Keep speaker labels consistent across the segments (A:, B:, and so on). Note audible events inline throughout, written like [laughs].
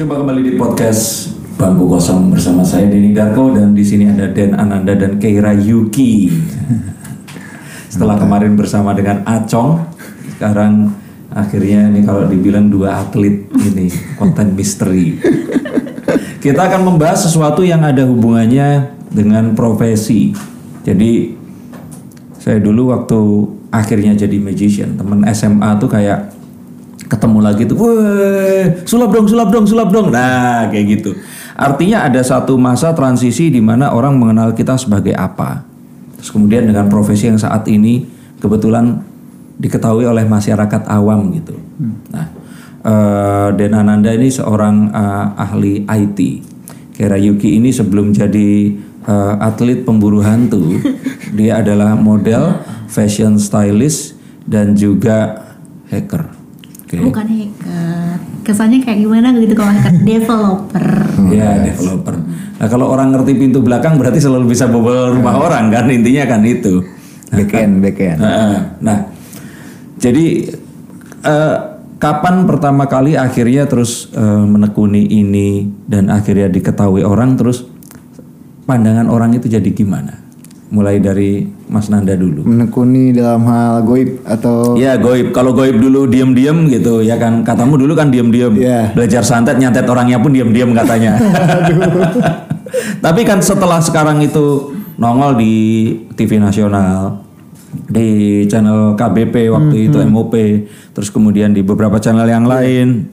A: Berjumpa kembali di podcast Bangku Kosong bersama saya Denny Darko dan di sini ada Den Ananda dan Keira Yuki. Setelah kemarin bersama dengan Acong, sekarang akhirnya ini kalau dibilang dua atlet ini konten misteri. Kita akan membahas sesuatu yang ada hubungannya dengan profesi. Jadi saya dulu waktu akhirnya jadi magician, temen SMA tuh kayak ketemu lagi tuh, weh, sulap dong, sulap dong, sulap dong. Nah, kayak gitu. Artinya ada satu masa transisi di mana orang mengenal kita sebagai apa. Terus kemudian dengan profesi yang saat ini kebetulan diketahui oleh masyarakat awam gitu. Nah, eh, Den Ananda ini seorang eh, ahli IT. Kira Yuki ini sebelum jadi eh, atlet pemburu hantu, [laughs] dia adalah model, fashion stylist dan juga hacker. Oke.
B: Bukan hacker. Kesannya kayak gimana gitu kalau hacker [laughs] developer.
A: Ya, developer. Nah, kalau orang ngerti pintu belakang berarti selalu bisa bobol rumah orang kan intinya kan itu. [laughs]
C: backend backend
A: Nah, nah, jadi eh, kapan pertama kali akhirnya terus eh, menekuni ini dan akhirnya diketahui orang terus pandangan orang itu jadi gimana? Mulai dari Mas Nanda dulu.
C: menekuni dalam hal goib atau
A: Ya goib, kalau goib dulu diem-diem gitu ya kan. Katamu dulu kan diem-diem.
C: Iya.
A: Belajar santet, nyantet orangnya pun diem-diem katanya. [laughs] Tapi kan setelah sekarang itu nongol di TV nasional Di channel KBP waktu itu MOP Terus kemudian di beberapa channel yang lain.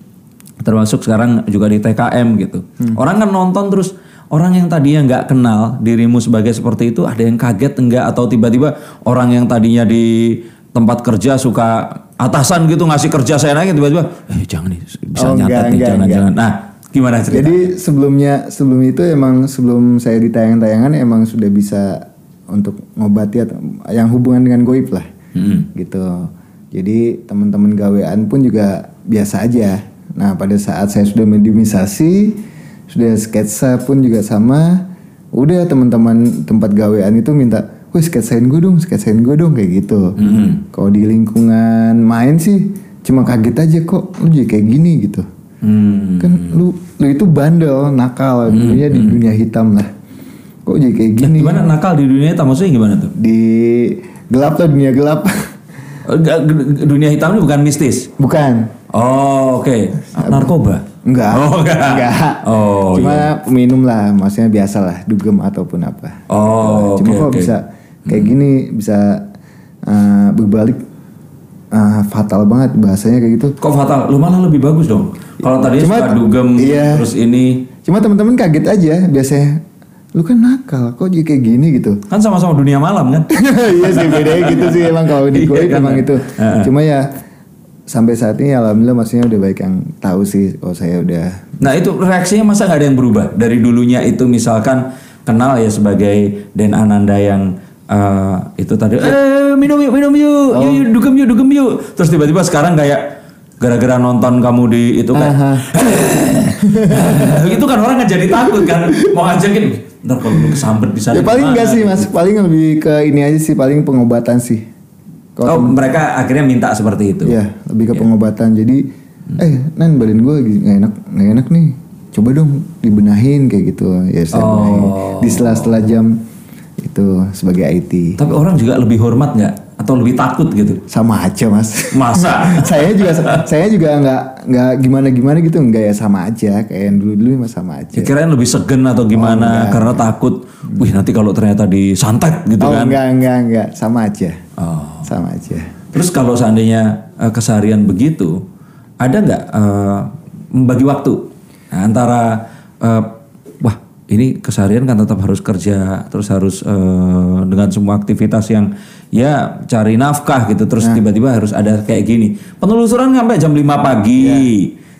A: Termasuk sekarang juga di TKM gitu. Orang kan nonton terus Orang yang tadinya nggak kenal dirimu sebagai seperti itu ada yang kaget enggak? Atau tiba-tiba orang yang tadinya di tempat kerja suka atasan gitu ngasih kerja saya nanya tiba-tiba eh jangan nih bisa
C: Oh,
A: nyatet
C: enggak,
A: nih
C: enggak,
A: jangan
C: enggak.
A: jangan. Nah gimana cerita?
C: Jadi sebelumnya sebelum itu emang sebelum saya di tayang-tayangan emang sudah bisa untuk ngobati atau yang hubungan dengan goib lah.
A: Hmm.
C: gitu. Jadi teman-teman gawean pun juga biasa aja. Nah pada saat saya sudah mediumisasi sudah sketsa pun juga sama. Udah teman-teman tempat gawean itu minta wih sketsain gue dong sketsain gue dong kayak gitu.
A: Hmm.
C: kalau di lingkungan main sih cuma kaget aja kok lu jadi kayak gini? gitu.
A: Hmm.
C: kan lu lu itu bandel nakal dunia di dunia hitam lah. Kok jadi kayak gini?
A: gimana nakal di dunia hitam? Maksudnya gimana tuh?
C: Di gelap lah dunia gelap.
A: Oh, dunia hitam ini bukan mistis?
C: Bukan.
A: Oh oke. Narkoba
C: enggak.
A: Oh, enggak. Oh,
C: cuma minum lah maksudnya biasa lah dugem ataupun apa.
A: Oh
C: cuma kok
A: oke.
C: bisa kayak gini bisa uh, berbalik uh, fatal banget bahasanya kayak gitu.
A: Kok fatal? Lu malah lebih bagus dong. Kalau tadi
C: Cuma-
A: suka dugem
C: iya.
A: terus ini.
C: Cuma teman-teman kaget aja biasanya lu kan nakal kok jadi kayak gini? gitu.
A: Kan sama-sama dunia malam kan? [laughs]
C: Iya sih bedanya gitu sih emang kalau di [laughs]
A: Iya
C: goib
A: kan?
C: emang itu. Cuma ya sampai saat ini alhamdulillah maksudnya udah baik yang tahu sih oh saya udah
A: Nah itu reaksinya masa nggak ada yang berubah? Dari dulunya itu misalkan kenal ya sebagai Den Ananda yang eh, itu tadi eh minum yuk minum yuk yuk, yuk dugem yuk dugem yuk. Terus tiba-tiba sekarang kayak gara-gara nonton kamu di itu kan [laughs] itu kan orang kan jadi takut kan mau ngajakin ntar kalau lu kesambet di sana
C: ya paling
A: gimana?"
C: enggak sih mas. Paling lebih ke ini aja sih paling pengobatan sih
A: Oh mereka akhirnya minta seperti itu.
C: ya lebih ke
A: Iya.
C: pengobatan jadi
A: Hmm.
C: eh nan badan gue nggak enak nggak enak nih coba dong dibenahin kayak gitu ya saya
A: Oh.
C: benahin. di setelah-setelah jam itu sebagai IT
A: Tapi orang juga lebih hormat nggak atau lebih takut gitu?
C: sama aja mas.
A: Masa? [laughs]
C: saya juga saya juga nggak nggak gimana gimana gitu. Nggak ya sama aja kayak yang dulu dulu mah sama aja
A: Kirain lebih segen atau gimana? karena takut, wih nanti kalau ternyata disantet gitu
C: oh
A: kan?
C: enggak enggak enggak. Sama aja
A: Oh.
C: sama aja
A: Terus kalau seandainya eh, keseharian begitu, ada nggak eh, membagi waktu? Nah, antara eh, wah ini keseharian kan tetap harus kerja, terus harus eh, dengan semua aktivitas yang ya cari nafkah gitu, terus tiba-tiba harus ada kayak gini. Penelusuran sampai jam 5 pagi,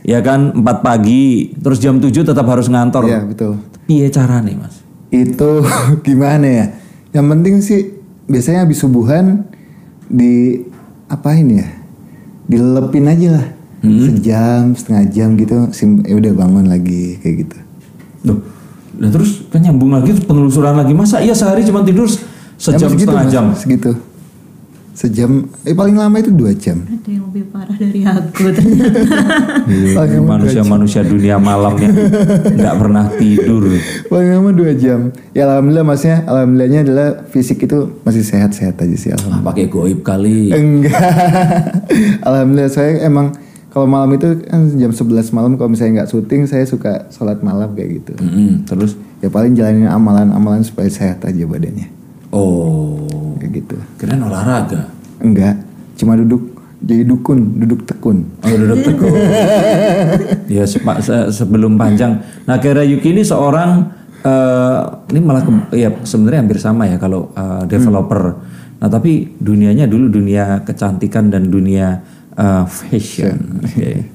A: ya. kan? 4 pagi, terus jam 7 tetap harus ngantor.
C: Iya betul.
A: Piye cara nih mas?
C: itu [laughs] gimana ya? Yang penting sih biasanya habis subuhan di apain ya? Dilelepin aja lah. Sejam setengah jam gitu sim ya udah bangun lagi kayak gitu.
A: Loh, nah terus kan nyambung lagi penelusuran lagi. Masa iya sehari cuma tidur sejam
C: segitu,
A: setengah
C: Mas,
A: jam.
C: Segitu. Sejam. Eh paling lama itu dua jam.
B: Ada yang lebih parah dari aku ternyata.
C: paling lama dua jam.
A: Manusia-manusia dunia malam yang nggak pernah tidur.
C: paling lama dua jam. Ya alhamdulillah maksudnya alhamdulillahnya adalah fisik itu masih sehat-sehat aja sih alhamdulillah.
A: Ah, pakai goib kali.
C: enggak. [laughs] Alhamdulillah saya emang kalau malam itu kan jam 11 malam kalau misalnya nggak syuting saya suka sholat malam kayak gitu.
A: Mm-mm, Terus,
C: ya paling jalanin amalan-amalan supaya sehat aja badannya
A: oh,
C: kayak gitu
A: keren olahraga.
C: enggak cuma duduk jadi dukun duduk tekun
A: Oh, duduk tekun. [laughs] ya sepa- se- sebelum panjang. Nah, Kera Yuki ini seorang eh, ini malah ke- ya sebenarnya hampir sama ya kalau eh, developer. Nah, tapi dunianya dulu dunia kecantikan dan dunia eh, fashion. Oke.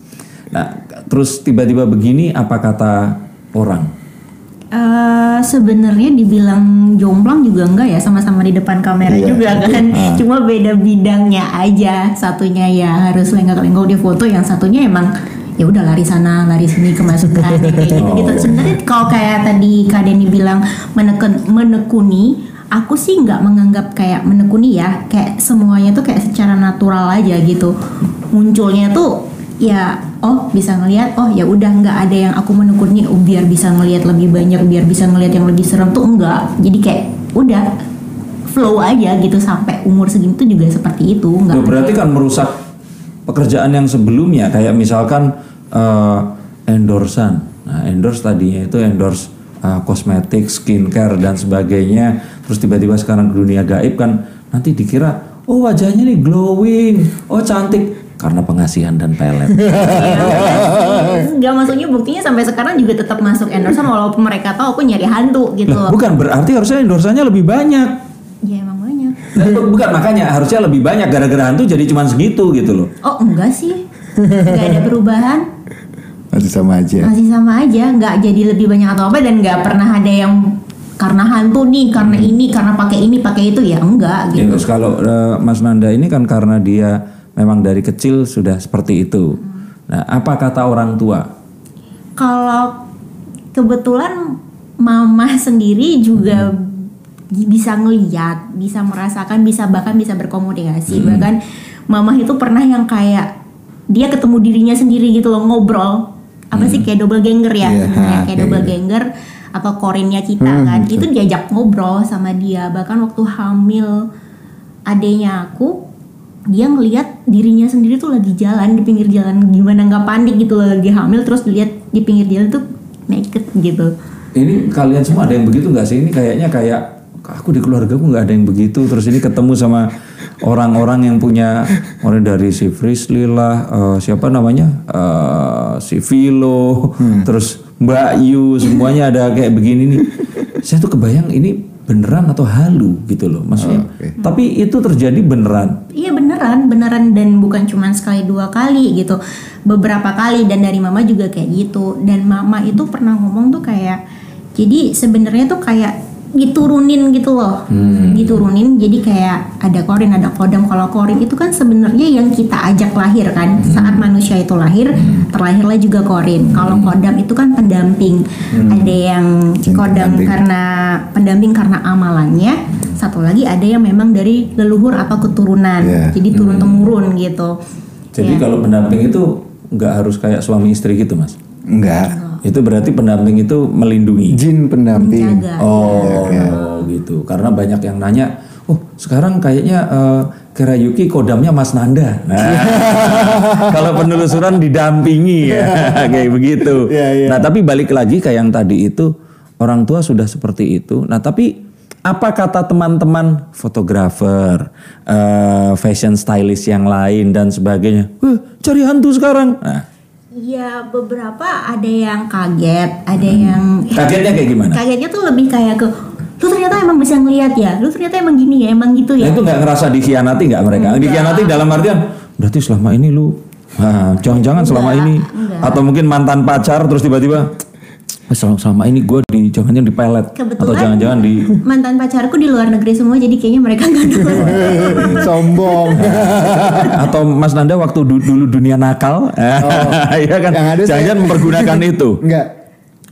A: Nah, terus tiba-tiba begini apa kata orang?
B: Eh, sebenarnya dibilang jomplang juga enggak ya sama-sama di depan kamera
C: Iya.
B: juga kan. [laughs] Cuma beda bidangnya aja. Satunya ya harus lenggak-lenggok di foto yang satunya emang ya udah lari sana lari sini kemasukan kayak gitu. Gitu sebenarnya kalau kayak tadi Kak Denny bilang meneken menekuni aku sih nggak menganggap kayak menekuni ya. Kayak semuanya tuh kayak secara natural aja gitu. Munculnya tuh ya oh bisa ngelihat oh ya udah nggak ada yang aku menekuni oh, biar bisa ngelihat lebih banyak biar bisa ngelihat yang lebih serem tuh enggak jadi kayak udah flow aja gitu sampai umur segini tuh juga seperti itu nggak
A: berarti kan merusak pekerjaan yang sebelumnya kayak misalkan eh, endorsan. Nah, endorse tadinya itu endorse eh, kosmetik, skincare dan sebagainya. Terus tiba-tiba sekarang ke dunia gaib kan nanti dikira oh wajahnya nih glowing, oh cantik karena pengasihan dan pelet. [laughs]
B: nggak maksudnya buktinya sampai sekarang juga tetap masuk endorsan walaupun mereka tahu aku nyari hantu gitu.
A: Lah,
B: loh
A: bukan berarti harusnya endorsannya lebih banyak.
B: ya emang banyak.
A: Bukan makanya harusnya lebih banyak gara-gara hantu jadi cuma segitu gitu loh.
B: oh enggak sih. Nggak ada perubahan.
C: Masih sama aja.
B: Masih sama aja nggak jadi lebih banyak atau apa dan nggak pernah ada yang karena hantu nih karena ini karena pakai ini pakai itu ya enggak
A: Ya,
B: gitu.
A: terus kalau eh, Mas Nanda ini kan karena dia memang dari kecil sudah seperti itu. Nah, apa kata orang tua?
B: kalau kebetulan mama sendiri juga bisa ngeliat bisa merasakan bisa bahkan bisa berkomunikasi. Bahkan mama itu pernah yang kayak dia ketemu dirinya sendiri gitu loh ngobrol. Apa sih kayak double ganger ya? Sebenarnya kayak
C: kayak
B: double
C: gitu.
B: ganger atau korinnya kita
C: Hmm,
B: kan. itu diajak ngobrol sama dia. Bahkan waktu hamil adenya aku dia ngelihat dirinya sendiri tuh lagi jalan di pinggir jalan gimana nggak panik gitu loh lagi hamil terus dilihat di pinggir jalan tuh naked gitu
A: Ini kalian semua ada yang begitu nggak sih? Ini kayaknya kayak aku di keluarga aku nggak ada yang begitu. Terus ini ketemu sama orang-orang yang punya orang dari si Frisly lah, eh, siapa namanya, Eh, si Vilo, terus Mbak Yu, semuanya ada kayak begini nih. Saya tuh kebayang ini beneran atau halu gitu loh, maksudnya. Tapi itu terjadi beneran.
B: Iya beneran, beneran dan bukan cuma sekali dua kali gitu, beberapa kali dan dari mama juga kayak gitu. Dan mama itu pernah ngomong tuh kayak, jadi sebenarnya tuh kayak diturunin gitu loh, diturunin. Jadi kayak ada korin, ada kodam. Kalau korin itu kan sebenarnya yang kita ajak lahir kan, saat manusia itu lahir, terlahirlah juga korin. Kalau kodam itu kan pendamping. Ada yang kodam
C: pendamping.
B: karena pendamping karena amalannya satu lagi ada yang memang dari leluhur atau keturunan
C: Iya.
B: jadi turun temurun gitu
A: Jadi kalau pendamping itu nggak harus kayak suami istri gitu, mas.
C: Enggak
A: Itu berarti pendamping itu melindungi.
C: jin pendamping
B: menjaga
A: Oh, gitu. Karena banyak yang nanya, oh sekarang kayaknya eh, Kera Yuki kodamnya Mas Nanda. Nah, [laughs] kalau penelusuran didampingi ya, [laughs] kayak begitu.
C: Iya, iya.
A: Nah, tapi balik lagi ke yang tadi itu, orang tua sudah seperti itu. Nah, tapi apa kata teman-teman fotografer, eh, fashion stylist yang lain dan sebagainya? Wah, cari hantu sekarang. Nah,
B: ya beberapa ada yang kaget ada yang
A: kagetnya kayak gimana?
B: kagetnya tuh lebih kayak ke lu ternyata emang bisa ngelihat ya? Lu ternyata emang gini ya? Emang gitu
A: Nah,
B: ya
A: itu nggak ngerasa dikhianati nggak mereka? Dikhianati dalam artian berarti selama ini lu Nah, jangan-jangan selama
B: Enggak,
A: ini?
B: Enggak.
A: atau mungkin mantan pacar terus tiba-tiba "Eh, selama, selama ini gue di jangan-jangan di pelet atau jangan-jangan di
B: mantan pacarku di luar negeri semua jadi kayaknya mereka nggak [laughs] tahu
C: sombong [laughs]
A: atau Mas Nanda waktu du- dulu dunia nakal [laughs] ya kan
C: Oh. Ada saya-
A: jangan-jangan mempergunakan itu
C: enggak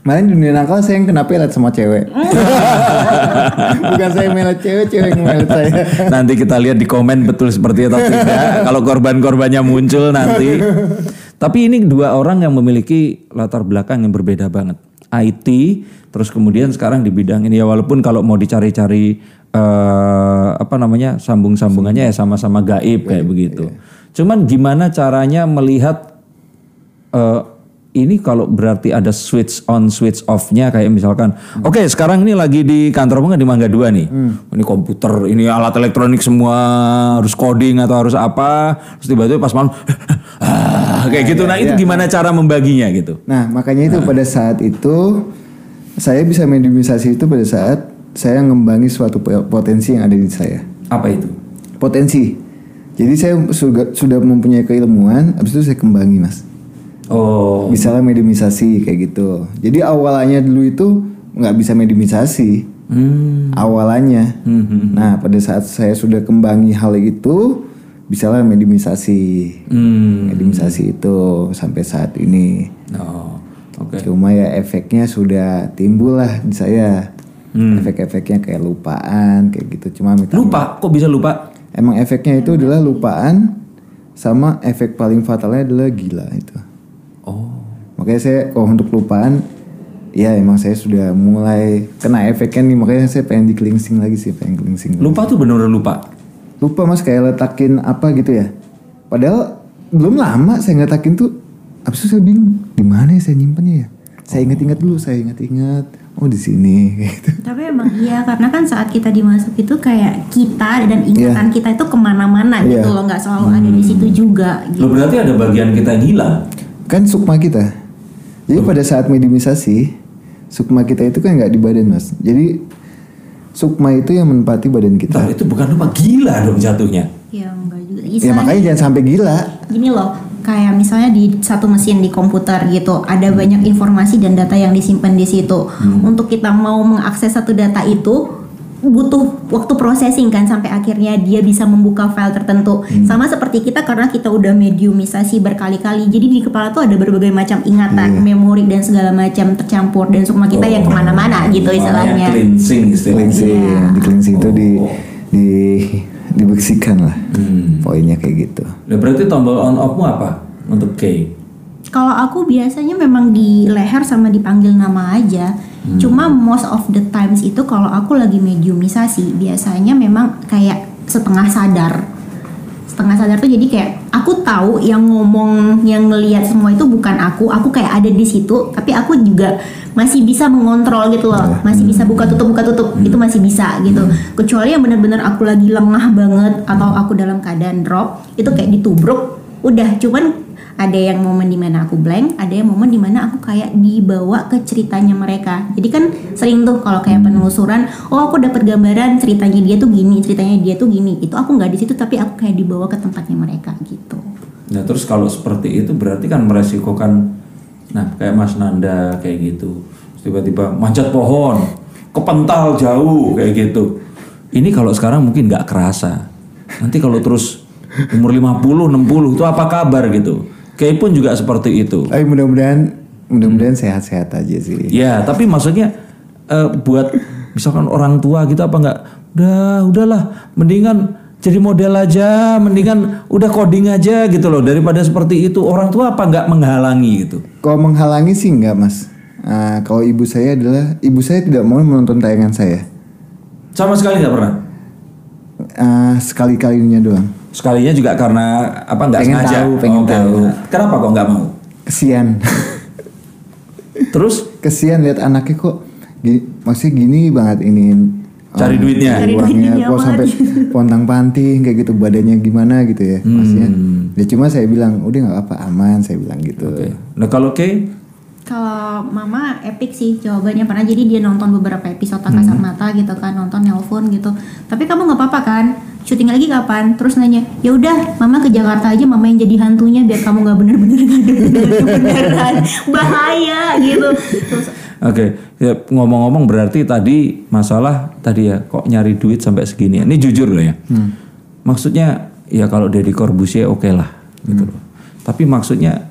C: Malah di dunia nakal saya yang kena pelet sama cewek. Bukan saya melet cewek, cewek yang melet saya.
A: Nanti kita lihat di komen betul seperti itu atau tidak. Kalau korban-korbannya muncul nanti. Tapi ini dua orang yang memiliki latar belakang yang berbeda banget. IT, terus kemudian sekarang di bidang ini. Ya walaupun kalau mau dicari-cari eh, apa namanya sambung-sambungannya ya sama-sama gaib kayak begitu. Cuman gimana caranya melihat eh, ini kalau berarti ada switch on switch off-nya? Kayak misalkan oke sekarang ini lagi di kantor bunga di Mangga 2 nih. Ini komputer ini alat elektronik semua harus coding atau harus apa? Terus tiba-tiba pas malam [laughs] ah, kayak gitu nah itu gimana cara membaginya gitu
C: Nah, makanya itu pada saat itu saya bisa mediumisasi itu pada saat saya ngembangi suatu potensi yang ada di saya.
A: apa itu
C: Potensi. Jadi saya sudah, sudah mempunyai keilmuan, habis itu saya kembangi, Mas.
A: oh
C: Misalnya mediumisasi kayak gitu. Jadi awalannya dulu itu nggak bisa mediumisasi.
A: hmm.
C: Awalannya.
A: Hmm.
C: Nah, pada saat saya sudah kembangi hal itu, bisalah mediumisasi.
A: Hmm.
C: Mediumisasi itu sampai saat ini.
A: oh oke
C: Cuma ya efeknya sudah timbul lah di saya.
A: Hmm.
C: Efek-efeknya kayak lupaan kayak gitu. Cuma minta
A: lupa kok bisa lupa
C: emang efeknya itu adalah lupaan sama efek paling fatalnya adalah gila itu.
A: oh
C: Makanya saya kalau untuk lupaan ya emang saya sudah mulai kena efeknya nih makanya saya pengen di cleansing lagi sih pengen cleansing.
A: lupa tuh bener-bener lupa
C: Lupa mas kayak letakin apa gitu ya. Padahal belum lama saya ngetakin tuh. Abis itu saya bingung di mana ya saya nyimpennya ya. Saya ingat-ingat dulu, saya ingat-ingat. Oh di sini [laughs] gitu.
B: Tapi emang iya karena kan saat kita dimasuk itu kayak kita dan ingatan kita itu ke mana-mana
C: Iya.
B: gitu loh nggak selalu ada di situ juga. Gitu.
A: lo berarti ada bagian kita yang hilang
C: Kan sukma kita. Jadi pada saat mediumisasi, sukma kita itu kan nggak di badan mas. Jadi sukma itu yang menempati badan kita.
A: Bentar, itu bukan lupa gila dong jatuhnya
B: Ya enggak juga.
C: Ya
B: Istilahnya
C: makanya jangan sampai gila.
B: gini loh kayak misalnya di satu mesin di komputer gitu ada banyak informasi dan data yang disimpan di situ untuk kita mau mengakses satu data itu butuh waktu processing kan sampai akhirnya dia bisa membuka file tertentu sama seperti kita karena kita udah mediumisasi berkali-kali jadi di kepala tuh ada berbagai macam ingatan memori dan segala macam tercampur dan sukma kita yang ke mana-mana gitu
A: Makanya
B: istilahnya
A: cleansing istilahnya
C: Cleansing,
B: Iya.
C: di cleansing itu di
A: Oh.
C: di dibersihkan lah.
A: Hmm.
C: Poinnya kayak gitu.
A: Nah, berarti tombol on off-mu apa untuk K?
B: Kalau aku biasanya memang di leher sama dipanggil nama aja. Cuma most of the times itu kalau aku lagi mediumisasi biasanya memang kayak setengah sadar. Setengah sadar tuh jadi kayak aku tahu yang ngomong yang ngelihat semua itu bukan aku. Aku kayak ada di situ, tapi aku juga masih bisa mengontrol gitu loh. Masih bisa buka tutup buka tutup. Itu masih bisa gitu. Kecuali yang benar-benar aku lagi lengah banget atau aku dalam keadaan drop, itu kayak ditubruk udah cuman ada yang momen di mana aku blank, ada yang momen di mana aku kayak dibawa ke ceritanya mereka. Jadi kan sering tuh kalau kayak penelusuran, oh aku dapat gambaran ceritanya dia tuh gini, ceritanya dia tuh gini. Itu aku nggak di situ tapi aku kayak dibawa ke tempatnya mereka gitu.
A: Nah terus kalau seperti itu berarti kan meresikokan, nah kayak Mas Nanda kayak gitu, tiba-tiba manjat pohon, kepental jauh kayak gitu. Ini kalau sekarang mungkin nggak kerasa. Nanti kalau terus umur 50, 60 itu apa kabar gitu. Kayak pun juga seperti itu.
C: Tapi mudah-mudahan mudah-mudahan sehat-sehat aja sih.
A: Ya, tapi maksudnya eh, buat misalkan orang tua gitu apa nggak? Udah, udahlah, mendingan jadi model aja, mendingan udah coding aja gitu loh daripada seperti itu. Orang tua apa nggak menghalangi gitu?
C: Kalau menghalangi sih enggak mas. Ah, kalau ibu saya adalah ibu saya tidak mau menonton tayangan saya.
A: Sama sekali nggak pernah.
C: Ah, sekali-kalinya doang.
A: Sekalinya juga karena apa nggak
C: Pengen
A: sengaja.
C: tahu, pengen
A: Oke.
C: tahu.
A: Kenapa kok nggak mau?
C: Kesian.
A: Terus
C: Kesian lihat anaknya kok gini, maksudnya gini banget ini.
A: Cari
C: ah,
A: duitnya.
B: Cari
C: uangnya
B: duitnya
C: kok sampai pontang panting kayak gitu badannya gimana gitu ya maksudnya.
A: Hmm.
C: Ya cuma saya bilang udah nggak apa aman saya bilang gitu.
A: Oke. Nah kalau Kay,
B: Kalau mama epic sih jawabannya pernah jadi dia nonton beberapa episode tak kasat mata gitu kan nonton nelpon gitu. Tapi kamu nggak apa-apa kan? Syuting lagi kapan? Terus nanya, ya udah mama ke Jakarta aja mama yang jadi hantunya biar kamu nggak bener-bener ngadep [laughs] beneran bahaya gitu. Terus
A: Oke, ya, ngomong-ngomong berarti tadi masalah tadi ya kok nyari duit sampai segini. Ini jujur loh ya. Maksudnya ya kalau Deddy Corbuzier oke lah gitu loh. Tapi maksudnya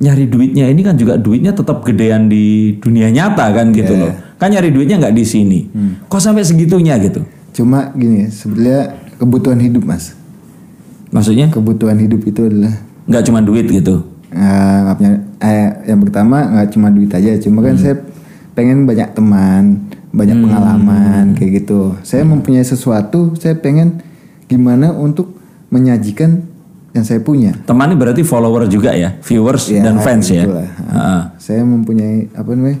A: nyari duitnya ini kan juga duitnya tetap gedean di dunia nyata kan gitu
C: Iya.
A: loh. Kan nyari duitnya nggak di sini.
C: Hmm.
A: Kok sampai segitunya gitu?
C: Cuma gini, sebenarnya kebutuhan hidup mas.
A: Maksudnya
C: Kebutuhan hidup itu adalah
A: nggak cuma duit gitu.
C: maafnya, eh, yang pertama nggak cuma duit aja, cuma kan saya pengen banyak teman, banyak pengalaman kayak gitu. Saya mempunyai sesuatu, saya pengen gimana untuk menyajikan yang saya punya.
A: Teman ini berarti follower juga ya, viewers
C: Ya,
A: dan fans ya. Heeh.
C: Saya mempunyai apa namanya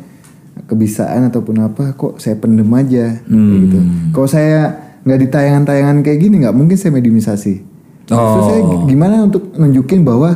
C: kebiasaan ataupun apa kok saya pendem aja kayak
A: Hmm.
C: gitu. Kalau saya nggak di tayangan-tayangan kayak gini nggak mungkin saya mediumisasi. Terus
A: Oh.
C: saya gimana untuk nunjukin bahwa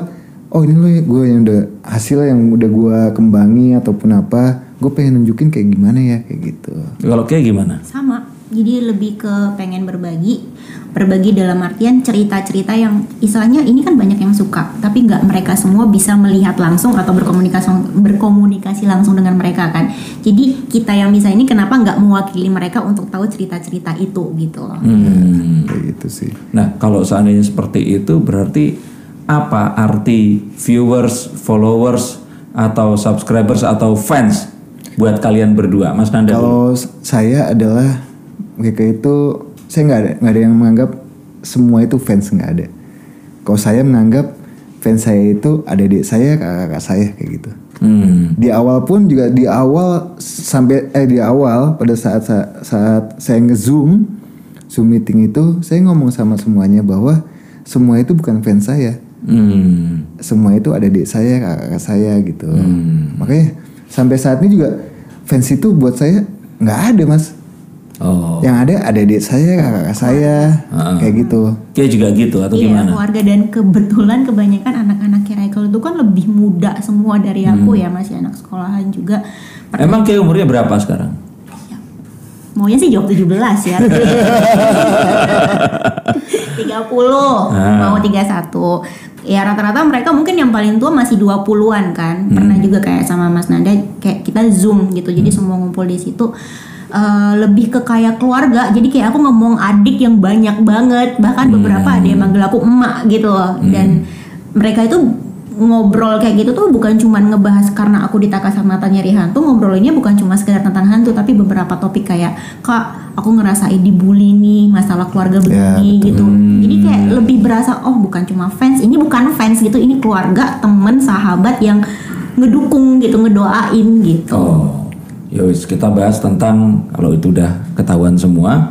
C: oh ini loh gue yang udah hasil yang udah gue kembangi ataupun apa, gue pengen nunjukin kayak gimana ya kayak gitu.
A: Kalau kayak gimana?
B: sama jadi lebih ke pengen berbagi berbagi dalam artian cerita-cerita yang istilahnya ini kan banyak yang suka tapi nggak mereka semua bisa melihat langsung atau berkomunikasi berkomunikasi langsung dengan mereka kan jadi kita yang bisa ini kenapa nggak mewakili mereka untuk tahu cerita-cerita itu gitu loh
A: Hmm.
C: Kayak gitu sih.
A: Nah, kalau seandainya seperti itu berarti apa arti viewers, followers atau subscribers atau fans buat kalian berdua, Mas Nanda?
C: Kalau saya adalah kayak itu saya nggak ada nggak ada yang menganggap semua itu fans nggak ada. Kalau saya menganggap fans saya itu adik-adik saya, kakak-kakak saya kayak gitu.
A: Hmm.
C: Di awal pun juga di awal sampai eh di awal pada saat saat, saat saya nge-zoom zoom meeting itu saya ngomong sama semuanya bahwa semua itu bukan fans saya.
A: Hmm.
C: Semua itu ada adik saya, kakak-kakak saya gitu. Makanya sampai saat ini juga fans itu buat saya nggak ada mas.
A: Oh.
C: Yang ada ada adik saya, kakak saya, kayak gitu.
A: Kayak juga gitu atau
B: Iya
A: gimana?
B: keluarga. Dan kebetulan kebanyakan anak-anak Kiraikal itu kan lebih muda semua dari aku ya masih anak sekolahan juga.
A: Emang kayak umurnya berapa sekarang?
B: Maunya sih jawab 17 ya. [laughs] 30 Mau 31 Ya rata-rata mereka mungkin yang paling tua masih 20-an kan. Pernah juga kayak sama Mas Nanda Kayak kita zoom gitu. Jadi semua ngumpul di situ Eh, lebih ke kayak keluarga. Jadi kayak aku ngomong adik yang banyak banget. Bahkan beberapa ada yang manggil aku emak gitu loh. Dan mereka itu ngobrol kayak gitu tuh bukan cuma ngebahas karena aku ditakas sama mata nyari hantu ngobrolinnya bukan cuma sekedar tentang hantu tapi beberapa topik kayak kak aku ngerasain dibully nih masalah keluarga begini gitu. Jadi kayak lebih berasa oh bukan cuma fans ini bukan fans gitu ini keluarga temen sahabat yang ngedukung gitu ngedoain gitu.
A: Oh, yowis kita bahas tentang kalau itu udah ketahuan semua,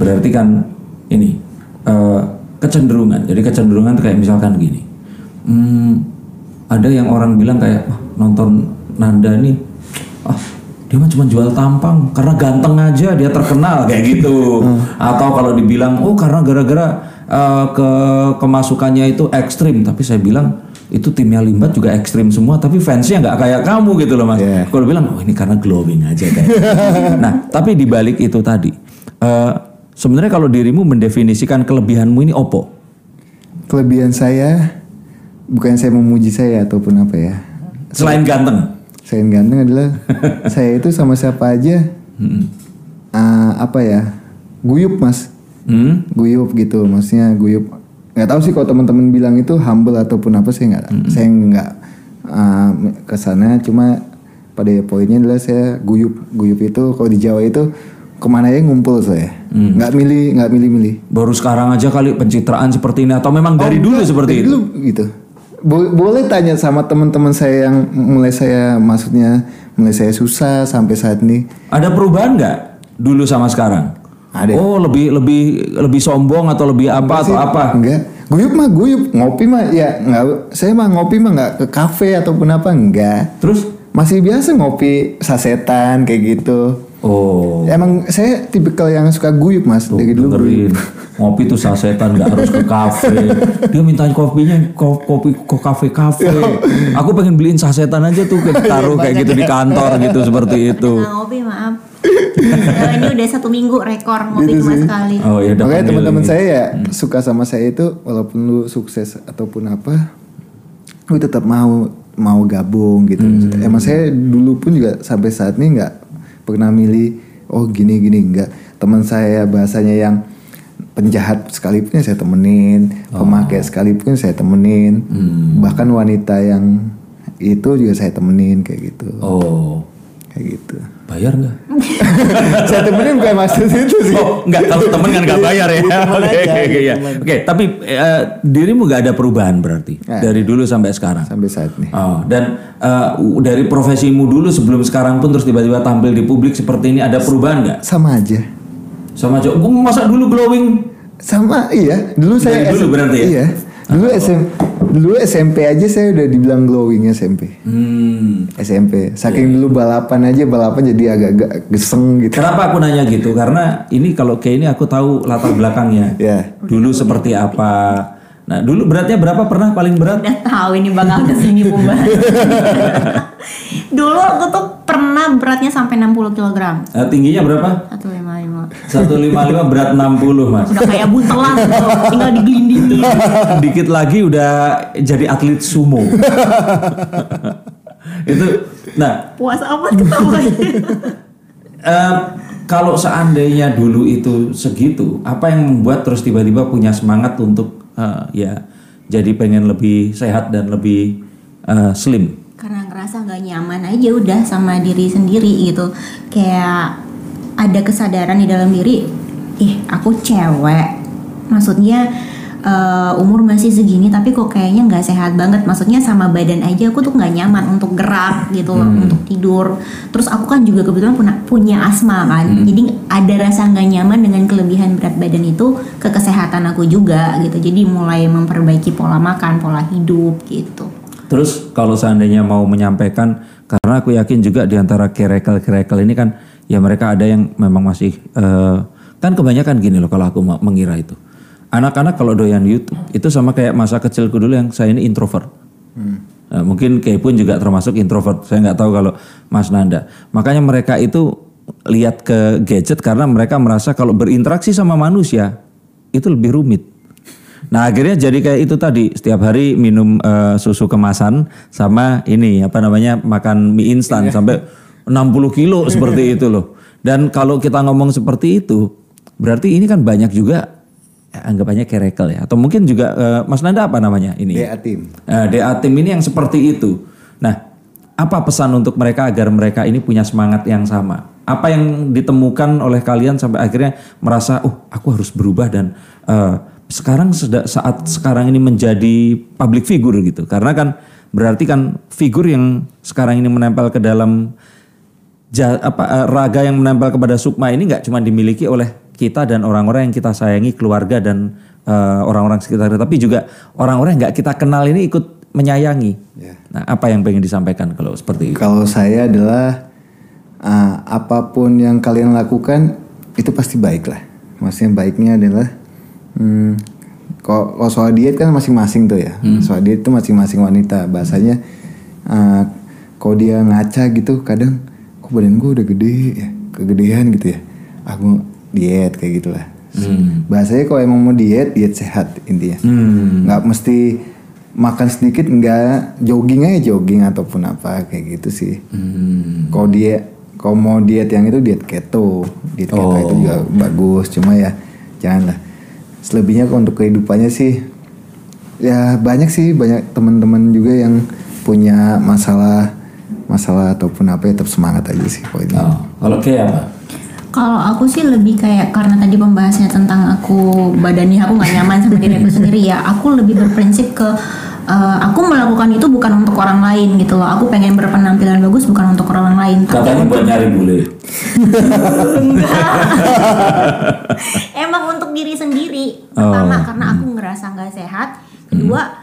A: berarti kan ini eh, kecenderungan. Jadi kecenderungan kayak misalkan gini, hmm, ada yang orang bilang kayak "Wah, nonton Nanda nih, ah dia mah cuma jual tampang karena ganteng aja dia terkenal [laughs] kayak gitu. Atau kalau dibilang oh karena gara-gara eh, ke kemasukannya itu ekstrim, tapi saya bilang itu timnya Limbat juga ekstrim semua tapi fansnya nggak kayak kamu gitu loh mas
C: Iya.
A: kalau bilang oh ini karena glowing aja kayak [laughs] nah tapi di balik itu tadi eh, sebenarnya kalau dirimu mendefinisikan kelebihanmu ini opo
C: Kelebihan saya bukan saya memuji saya ataupun apa ya.
A: selain ganteng
C: yang ganteng adalah [laughs] saya itu sama siapa aja ah, apa ya guyup mas
A: hmm?
C: guyup gitu maksudnya guyup nggak tahu sih kalau teman-teman bilang itu humble ataupun apa sih nggak saya nggak uh, ke sana. Cuma pada poinnya adalah saya guyup guyup itu kalau di Jawa itu ke mana ya ngumpul saya. Nggak milih nggak milih-milih.
A: Baru sekarang aja kali pencitraan seperti ini atau memang dari
C: Oh,
A: dulu seperti
C: dari
A: itu?
C: dulu gitu. Bo- boleh tanya sama teman-teman saya yang mulai saya maksudnya mulai saya susah sampai saat ini.
A: Ada perubahan nggak dulu sama sekarang
C: Ada.
A: oh lebih lebih lebih sombong atau lebih apa atau apa
C: Enggak. Guyup mah guyup, ngopi mah ya nggak. Saya mah ngopi mah nggak ke kafe ataupun apa enggak.
A: terus
C: Masih biasa ngopi sasetan kayak gitu.
A: Oh.
C: Emang saya tipikal yang suka guyup mas dari dulu.
A: dengerin. ngopi tuh sasetan nggak harus ke kafe. Dia minta kopinya ko- kopi ke kafe kafe. Aku pengen beliin sasetan aja tuh ke [laughs] taruh kayak gitu di kantor gitu seperti itu.
B: ngopi maaf. Ini udah satu minggu rekor ngopi cuma sekali.
A: Oh ya udah
C: Makanya teman-teman saya ya suka sama saya itu walaupun lu sukses ataupun apa, lu tetap mau mau gabung gitu. Emang saya dulu pun juga sampai saat ini nggak pernah milih oh gini gini enggak. Teman saya bahasanya yang penjahat sekalipun ya saya temenin, pemakai sekalipun saya temenin, bahkan wanita yang itu juga saya temenin kayak gitu.
A: Oh,
C: kayak gitu
A: bayar nggak? [laughs]
C: saya temenin bukan maksud itu sih
A: Oh, nggak kalau temen kan nggak bayar ya. Oke, oke, ya. Oke, tapi eh, dirimu nggak ada perubahan berarti dari dulu sampai sekarang.
C: sampai saat ini
A: Oh, dan eh, dari profesimu dulu sebelum sekarang pun terus tiba-tiba tampil di publik seperti ini ada perubahan nggak?
C: sama aja
A: Sama aja. Gue masa dulu glowing
C: sama iya dulu saya
A: Dari dulu berarti ya?
C: iya dulu SM dulu SMP aja saya udah dibilang glowing SMP
A: Hmm.
C: SMP saking dulu balapan aja balapan jadi agak-agak geseng gitu
A: Kenapa aku nanya gitu? Karena ini kalau kayak ini aku tahu latar belakangnya.
C: ya
A: Dulu seperti apa? Nah, dulu beratnya berapa pernah paling berat?
B: Udah tahu ini bakal ke sini pembahasan. [laughs] Dulu aku tuh pernah beratnya sampai 60 kg.
A: Eh, tingginya berapa?
B: 155.
A: 155 berat 60 mas.
B: Udah kayak buntelan tuh, tinggal digelindingin. [laughs]
A: Dikit lagi udah jadi atlet sumo. [laughs] itu, nah
B: Puas amat ketawanya.
A: eh, kalau seandainya dulu itu segitu, apa yang membuat terus tiba-tiba punya semangat untuk eh, ya jadi pengen lebih sehat dan lebih eh, slim?
B: Karena ngerasa nggak nyaman aja udah sama diri sendiri gitu. Kayak ada kesadaran di dalam diri, ih aku cewek. Maksudnya eh, umur masih segini tapi kok kayaknya nggak sehat banget. Maksudnya sama badan aja aku tuh nggak nyaman untuk gerak gitu loh, untuk tidur. Terus aku kan juga kebetulan punya, punya asma kan. Jadi ada rasa nggak nyaman dengan kelebihan berat badan itu ke kesehatan aku juga gitu. Jadi mulai memperbaiki pola makan, pola hidup gitu.
A: Terus kalau seandainya mau menyampaikan, karena aku yakin juga di antara kerekel-kerekel ini kan, ya mereka ada yang memang masih, eh, kan kebanyakan gini loh kalau aku mengira itu. Anak-anak kalau doyan YouTube, itu sama kayak masa kecilku dulu yang saya ini introvert. Nah, mungkin Kay pun juga termasuk introvert. Saya nggak tahu kalau Mas Nanda. Makanya mereka itu lihat ke gadget karena mereka merasa kalau berinteraksi sama manusia itu lebih rumit. Nah akhirnya jadi kayak itu tadi setiap hari minum eh, susu kemasan sama ini apa namanya makan mie instan sampai 60 kilo seperti itu loh. Dan kalau kita ngomong seperti itu berarti ini kan banyak juga anggapannya kerekel ya atau mungkin juga eh, Mas Nanda apa namanya ini?
C: DA tim
A: Nah, DA tim ini yang seperti itu. Nah, apa pesan untuk mereka agar mereka ini punya semangat yang sama? Apa yang ditemukan oleh kalian sampai akhirnya merasa, oh, aku harus berubah dan eh, sekarang saat sekarang ini menjadi public figure gitu. Karena kan berarti kan figur yang sekarang ini menempel ke dalam ja- apa eh, raga yang menempel kepada sukma ini nggak cuma dimiliki oleh kita dan orang-orang yang kita sayangi keluarga dan eh, orang-orang sekitar tapi juga orang-orang yang nggak kita kenal ini ikut menyayangi.
C: Ya.
A: Nah, apa yang pengen disampaikan kalau seperti itu?
C: Kalau saya adalah ah, apa pun yang kalian lakukan itu pasti baik lah. Maksudnya baiknya adalah hmm, kalau soal diet kan masing-masing tuh ya. Soal diet itu masing-masing wanita. Bahasanya ah, kalau dia ngaca gitu kadang kok badan gue udah gede ya, kegedean gitu ya. Aku diet kayak gitulah. Bahasanya kalau emang mau diet, diet sehat intinya.
A: Hmm.
C: nggak mesti makan sedikit nggak jogging aja jogging ataupun apa kayak gitu sih
A: Hmm.
C: kalau dia kalau mau diet yang itu diet keto diet keto itu juga bagus cuma ya janganlah selebihnya untuk kehidupannya sih ya banyak sih banyak teman-teman juga yang punya masalah masalah ataupun apa ya tetap semangat aja sih pokoknya
A: Oh, kalau kayak apa?
B: Kalau aku sih lebih kayak karena tadi pembahasannya tentang aku badannya aku nggak nyaman sama diri aku sendiri ya. Aku lebih berprinsip ke eh, aku melakukan itu bukan untuk orang lain gitu loh. Aku pengen berpenampilan bagus bukan untuk orang lain. Tapi
A: Katanya buat nyari bule. [laughs]
B: emang untuk diri sendiri. Pertama karena aku ngerasa nggak sehat. Kedua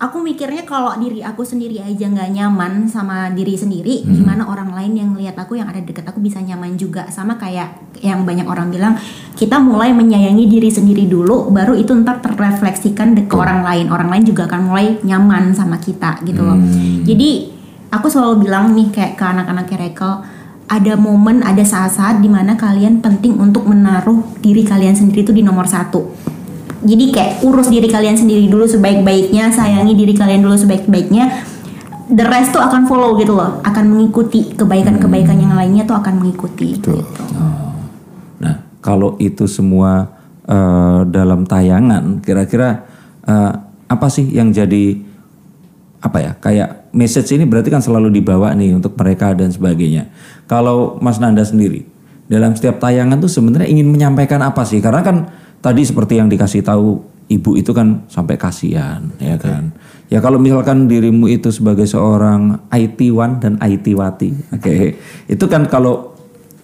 B: aku mikirnya kalau diri aku sendiri aja nggak nyaman sama diri sendiri, gimana orang lain yang lihat aku yang ada deket aku bisa nyaman juga. Sama kayak yang banyak orang bilang, kita mulai menyayangi diri sendiri dulu, baru itu ntar terrefleksikan ke orang lain. Orang lain juga akan mulai nyaman sama kita gitu loh. Jadi aku selalu bilang nih kayak ke anak-anak kerekel ada momen, ada saat-saat di mana kalian penting untuk menaruh diri kalian sendiri itu di nomor satu. Jadi kayak urus diri kalian sendiri dulu sebaik-baiknya, sayangi diri kalian dulu sebaik-baiknya. The rest tuh akan follow gitu loh, akan mengikuti kebaikan-kebaikan yang lainnya tuh akan mengikuti.
C: Betul.
B: Gitu.
A: Nah, kalau itu semua eh, dalam tayangan, kira-kira eh, apa sih yang jadi apa ya kayak message ini berarti kan selalu dibawa nih untuk mereka dan sebagainya. Kalau Mas Nanda sendiri dalam setiap tayangan tuh sebenarnya ingin menyampaikan apa sih? Karena kan tadi seperti yang dikasih tahu ibu itu kan sampai kasihan ya kan. Ya kalau misalkan dirimu itu sebagai seorang IT-wan dan IT-wati, oke. Itu kan kalau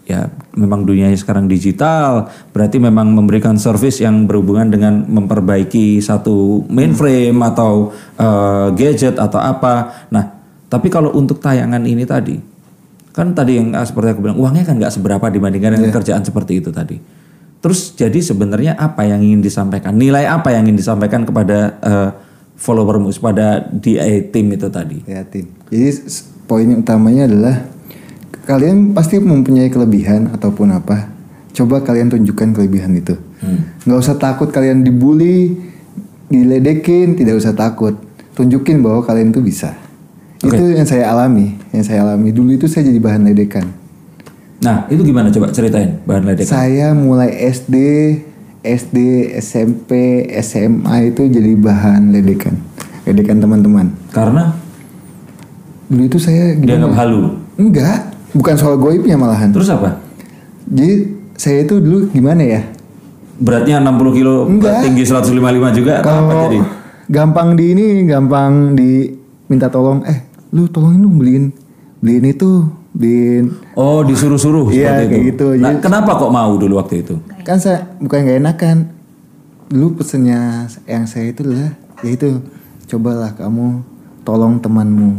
A: ya memang dunianya sekarang digital berarti memang memberikan service yang berhubungan dengan memperbaiki satu mainframe atau eh, gadget atau apa. Nah tapi kalau untuk tayangan ini tadi kan tadi yang ah, seperti aku bilang uangnya kan nggak seberapa dibandingkan dengan kerjaan seperti itu tadi terus jadi sebenarnya apa yang ingin disampaikan nilai apa yang ingin disampaikan kepada eh, followermu kepada DA team itu tadi
C: Ya tim. Jadi poin utamanya adalah kalian pasti mempunyai kelebihan ataupun apa. Coba kalian tunjukkan kelebihan itu. Nggak usah takut kalian dibully, diledekin, tidak usah takut. Tunjukin bahwa kalian itu bisa. Itu yang saya alami, yang saya alami dulu itu saya jadi bahan ledekan.
A: Nah itu gimana coba ceritain bahan ledekan
C: Saya mulai SD, SD, SMP, SMA itu jadi bahan ledekan, ledekan teman-teman.
A: karena
C: Dulu itu saya
A: dianggap halu
C: Enggak, bukan soal goibnya malahan.
A: terus apa
C: Jadi saya itu dulu gimana ya?
A: Beratnya 60 kilo,
C: Enggak.
A: tinggi 155 juga atau apa
C: Kalau
A: jadi?
C: gampang di ini, gampang di minta tolong, eh lu tolongin dong beliin beliin itu, beliin.
A: Oh, disuruh-suruh
C: Iya,
A: seperti
C: kayak
A: itu.
C: gitu.
A: Nah,
C: Jadi-
A: kenapa kok mau dulu waktu itu?
C: Kan saya bukan gak enakan. Dulu pesennya yang saya itu adalah yaitu cobalah kamu tolong temanmu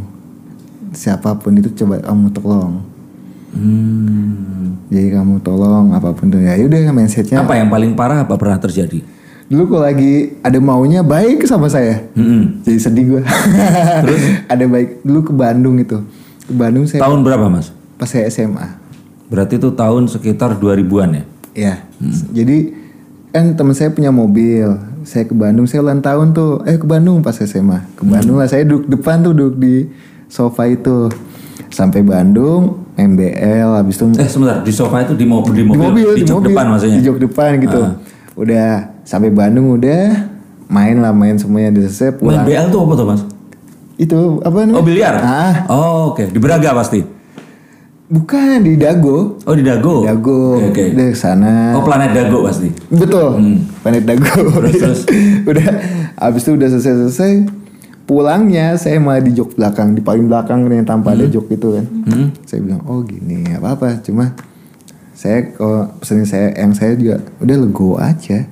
C: siapa pun itu coba kamu tolong.
A: Hmm.
C: Jadi kamu tolong apa pun itu ya udah mindsetnya.
A: Apa yang paling parah apa pernah terjadi?
C: Dulu kalau lagi ada maunya baik sama saya.
A: Mm-mm.
C: Jadi sedih gue. [laughs] Terus ada baik dulu ke Bandung itu. Ke Bandung saya
A: Tahun berapa, Mas?
C: pas saya SMA.
A: Berarti itu tahun sekitar 2000-an ya?
C: Ya. Jadi kan teman saya punya mobil. Saya ke Bandung, saya ulang tahun tuh. Eh ke Bandung pas SMA. Ke Bandung lah saya duduk depan tuh duduk di sofa itu. Sampai Bandung, MBL habis itu
A: Eh, sebentar, di sofa itu di, mo- di
C: di
A: mobil,
C: mobil,
A: di, jok
C: mobil.
A: depan maksudnya.
C: Di jok depan gitu.
A: Ah.
C: Udah sampai Bandung udah main lah main semuanya udah selesai pulang.
A: BL tuh apa tuh, Mas?
C: Itu apa namanya?
A: Oh, biliar?
C: Ah,
A: Oh, oke. Di Braga pasti.
C: bukan di Dago.
A: Oh, di Dago.
C: Dago.
A: Oke, oke.
C: Udah ke sana.
A: Oh, planet Dago pasti.
C: Betul. Planet Dago.
A: Terus, [laughs] terus.
C: udah habis itu udah selesai-selesai pulangnya saya malah di jok belakang di paling belakang yang tanpa ada jok itu kan. Saya bilang oh gini nggak apa-apa cuma saya kalau pesan saya yang saya juga udah lego aja.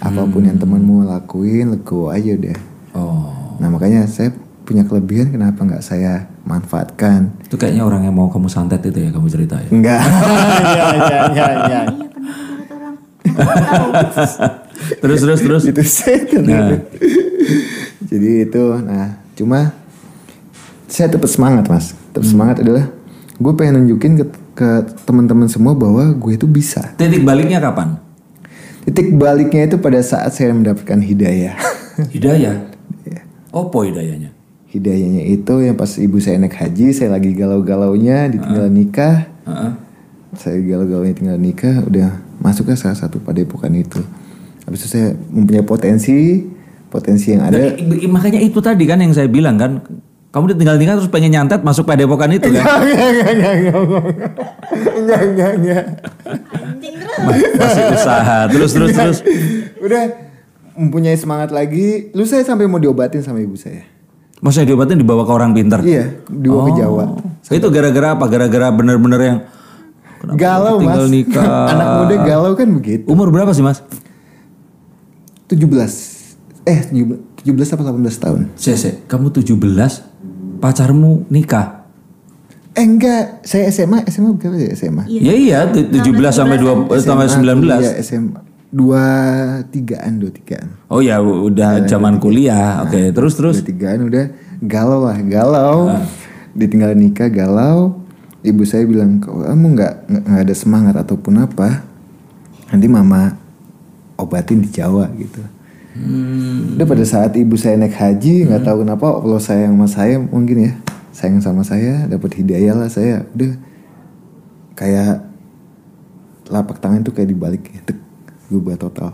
C: Apa pun yang temanmu lakuin lego aja udah.
A: Oh.
C: Nah makanya saya punya kelebihan kenapa nggak saya manfaatkan?
A: Itu kayaknya orang yang mau kamu santet itu ya kamu cerita ya.
C: Enggak. [laughs] [laughs]
B: Iya pernah menurut orang. Tahu.
A: terus terus terus.
C: itu setan
A: Nah.
C: jadi itu nah cuma saya tetap semangat mas tetap semangat adalah gue pengen nunjukin ke, ke teman-teman semua bahwa gue itu bisa
A: Titik baliknya kapan?
C: titik baliknya itu pada saat saya mendapatkan hidayah
A: Hidayah. [laughs] Opo hidayahnya?
C: Hidayahnya itu yang pas ibu saya naik haji saya lagi galau-galaunya ditinggal nikah
A: Heeh.
C: saya galau-galaunya tinggal nikah udah masuk ke salah satu padepokan itu habis itu saya mempunyai potensi potensi yang ada
A: Dan i- makanya itu tadi kan yang saya bilang kan, kamu tinggal tinggal terus pengen nyantet masuk padepokan itu kan?
C: Enggak, enggak, enggak.
B: Anjing terus.
A: Masih usaha terus terus terus.
C: Udah mempunyai semangat lagi. Lu saya sampai mau diobatin sama ibu saya.
A: Maksudnya diobatin dibawa ke orang pintar?
C: Iya, dibawa ke Jawa.
A: Itu gara-gara apa? Gara-gara bener-bener yang kenapa
C: Galau,
A: tinggal
C: Mas.
A: nikah. [laughs]
C: Anak muda galau kan begitu.
A: Umur berapa sih mas?
C: 17. Eh, 17 17 apa 18 tahun?
A: Sese, kamu 17, pacarmu nikah.
C: Eh enggak, saya SMA, SMA berapa ya SMA?
A: Ya iya, tu- 17 sampai 2 sampai 19.
C: Iya, SMA. Dua tigaan, dua tigaan.
A: Oh ya udah zaman kuliah. Oke, terus terus.
C: Dua tigaan udah galau lah, galau. Ditinggal nikah galau. Ibu saya bilang, "Kok kamu nggak nggak ada semangat ataupun apa? Nanti mama obatin di Jawa gitu."
A: Hmm.
C: Udah pada saat ibu saya naik haji, nggak tahu kenapa Allah sayang sama saya mungkin ya, sayang sama saya, dapat hidayah lah saya. Udah kayak lapak tangan tuh kayak dibalik, tek, berubah total.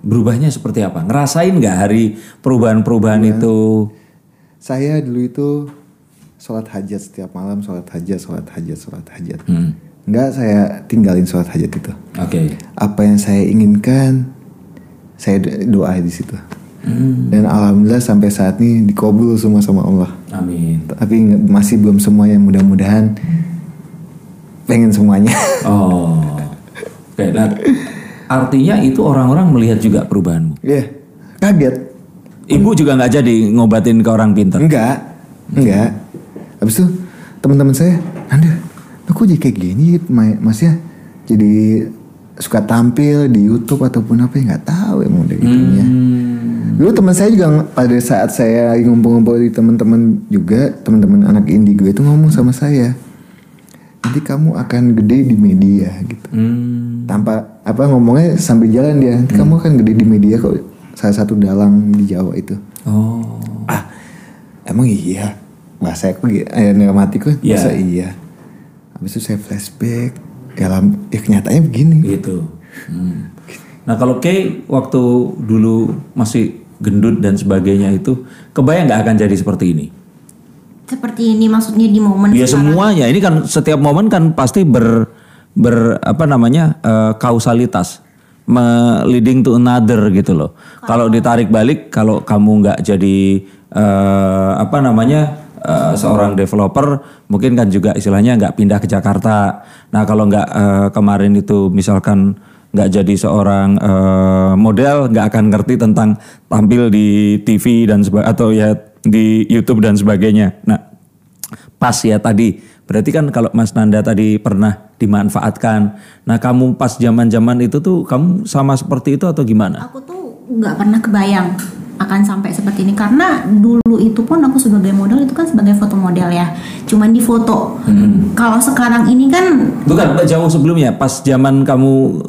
A: Berubahnya seperti apa? Ngerasain nggak hari perubahan-perubahan itu?
C: Saya dulu itu sholat hajat setiap malam, sholat hajat, sholat hajat, sholat hajat.
A: Hmm.
C: Enggak saya tinggalin sholat hajat itu.
A: Oke.
C: Apa yang saya inginkan, saya do- doa di situ. Dan alhamdulillah sampai saat ini dikabul semua sama Allah.
A: Amin.
C: Tapi nggak- masih belum semuanya. Mudah-mudahan pengen semuanya.
A: Oh. [laughs] Oke, nah, artinya itu orang-orang melihat juga perubahanmu.
C: Iya, kaget.
A: Ibu juga nggak jadi ngobatin ke orang pinter.
C: Enggak, enggak. Habis itu teman-teman saya, Anda, lu kok jadi kayak gini, Ma- Mas ya? Jadi suka tampil di YouTube ataupun apa ya nggak tahu emang udah gitunya. Dulu teman saya juga pada saat saya ngumpul-ngumpul di teman-teman juga, teman-teman anak indigo itu ngomong sama saya, nanti kamu akan gede di media gitu.
A: Hmm.
C: Tanpa apa ngomongnya sambil jalan dia, nanti kamu akan gede di media kok. Salah satu dalang di Jawa itu
A: Oh.
C: ah emang iya bahasa aku eh, dalam hatiku
A: Iya.
C: masa iya habis itu saya flashback ya, lam- ya kenyataannya begini
A: Gitu. Hmm. Nah kalau Kay waktu dulu masih gendut dan sebagainya itu kebayang nggak akan jadi seperti ini?
B: Seperti ini maksudnya di momen
A: Ya
B: sekarang.
A: semuanya ini kan setiap momen kan pasti ber ber apa namanya eh, kausalitas me- leading to another gitu loh. Kalau ditarik balik kalau kamu nggak jadi eh, apa namanya eh, seorang developer mungkin kan juga istilahnya nggak pindah ke Jakarta. Nah kalau nggak eh, kemarin itu misalkan nggak jadi seorang eh, model nggak akan ngerti tentang tampil di TV dan seba- atau ya di YouTube dan sebagainya. Nah pas ya tadi. Berarti kan kalau Mas Nanda tadi pernah dimanfaatkan. Nah kamu pas zaman-zaman itu tuh kamu sama seperti itu atau gimana?
B: Aku tuh nggak pernah kebayang akan sampai seperti ini karena dulu itu pun aku sebagai model itu kan sebagai foto model ya, cuman di foto. Kalau sekarang ini kan
A: Bukan jauh sebelumnya pas zaman kamu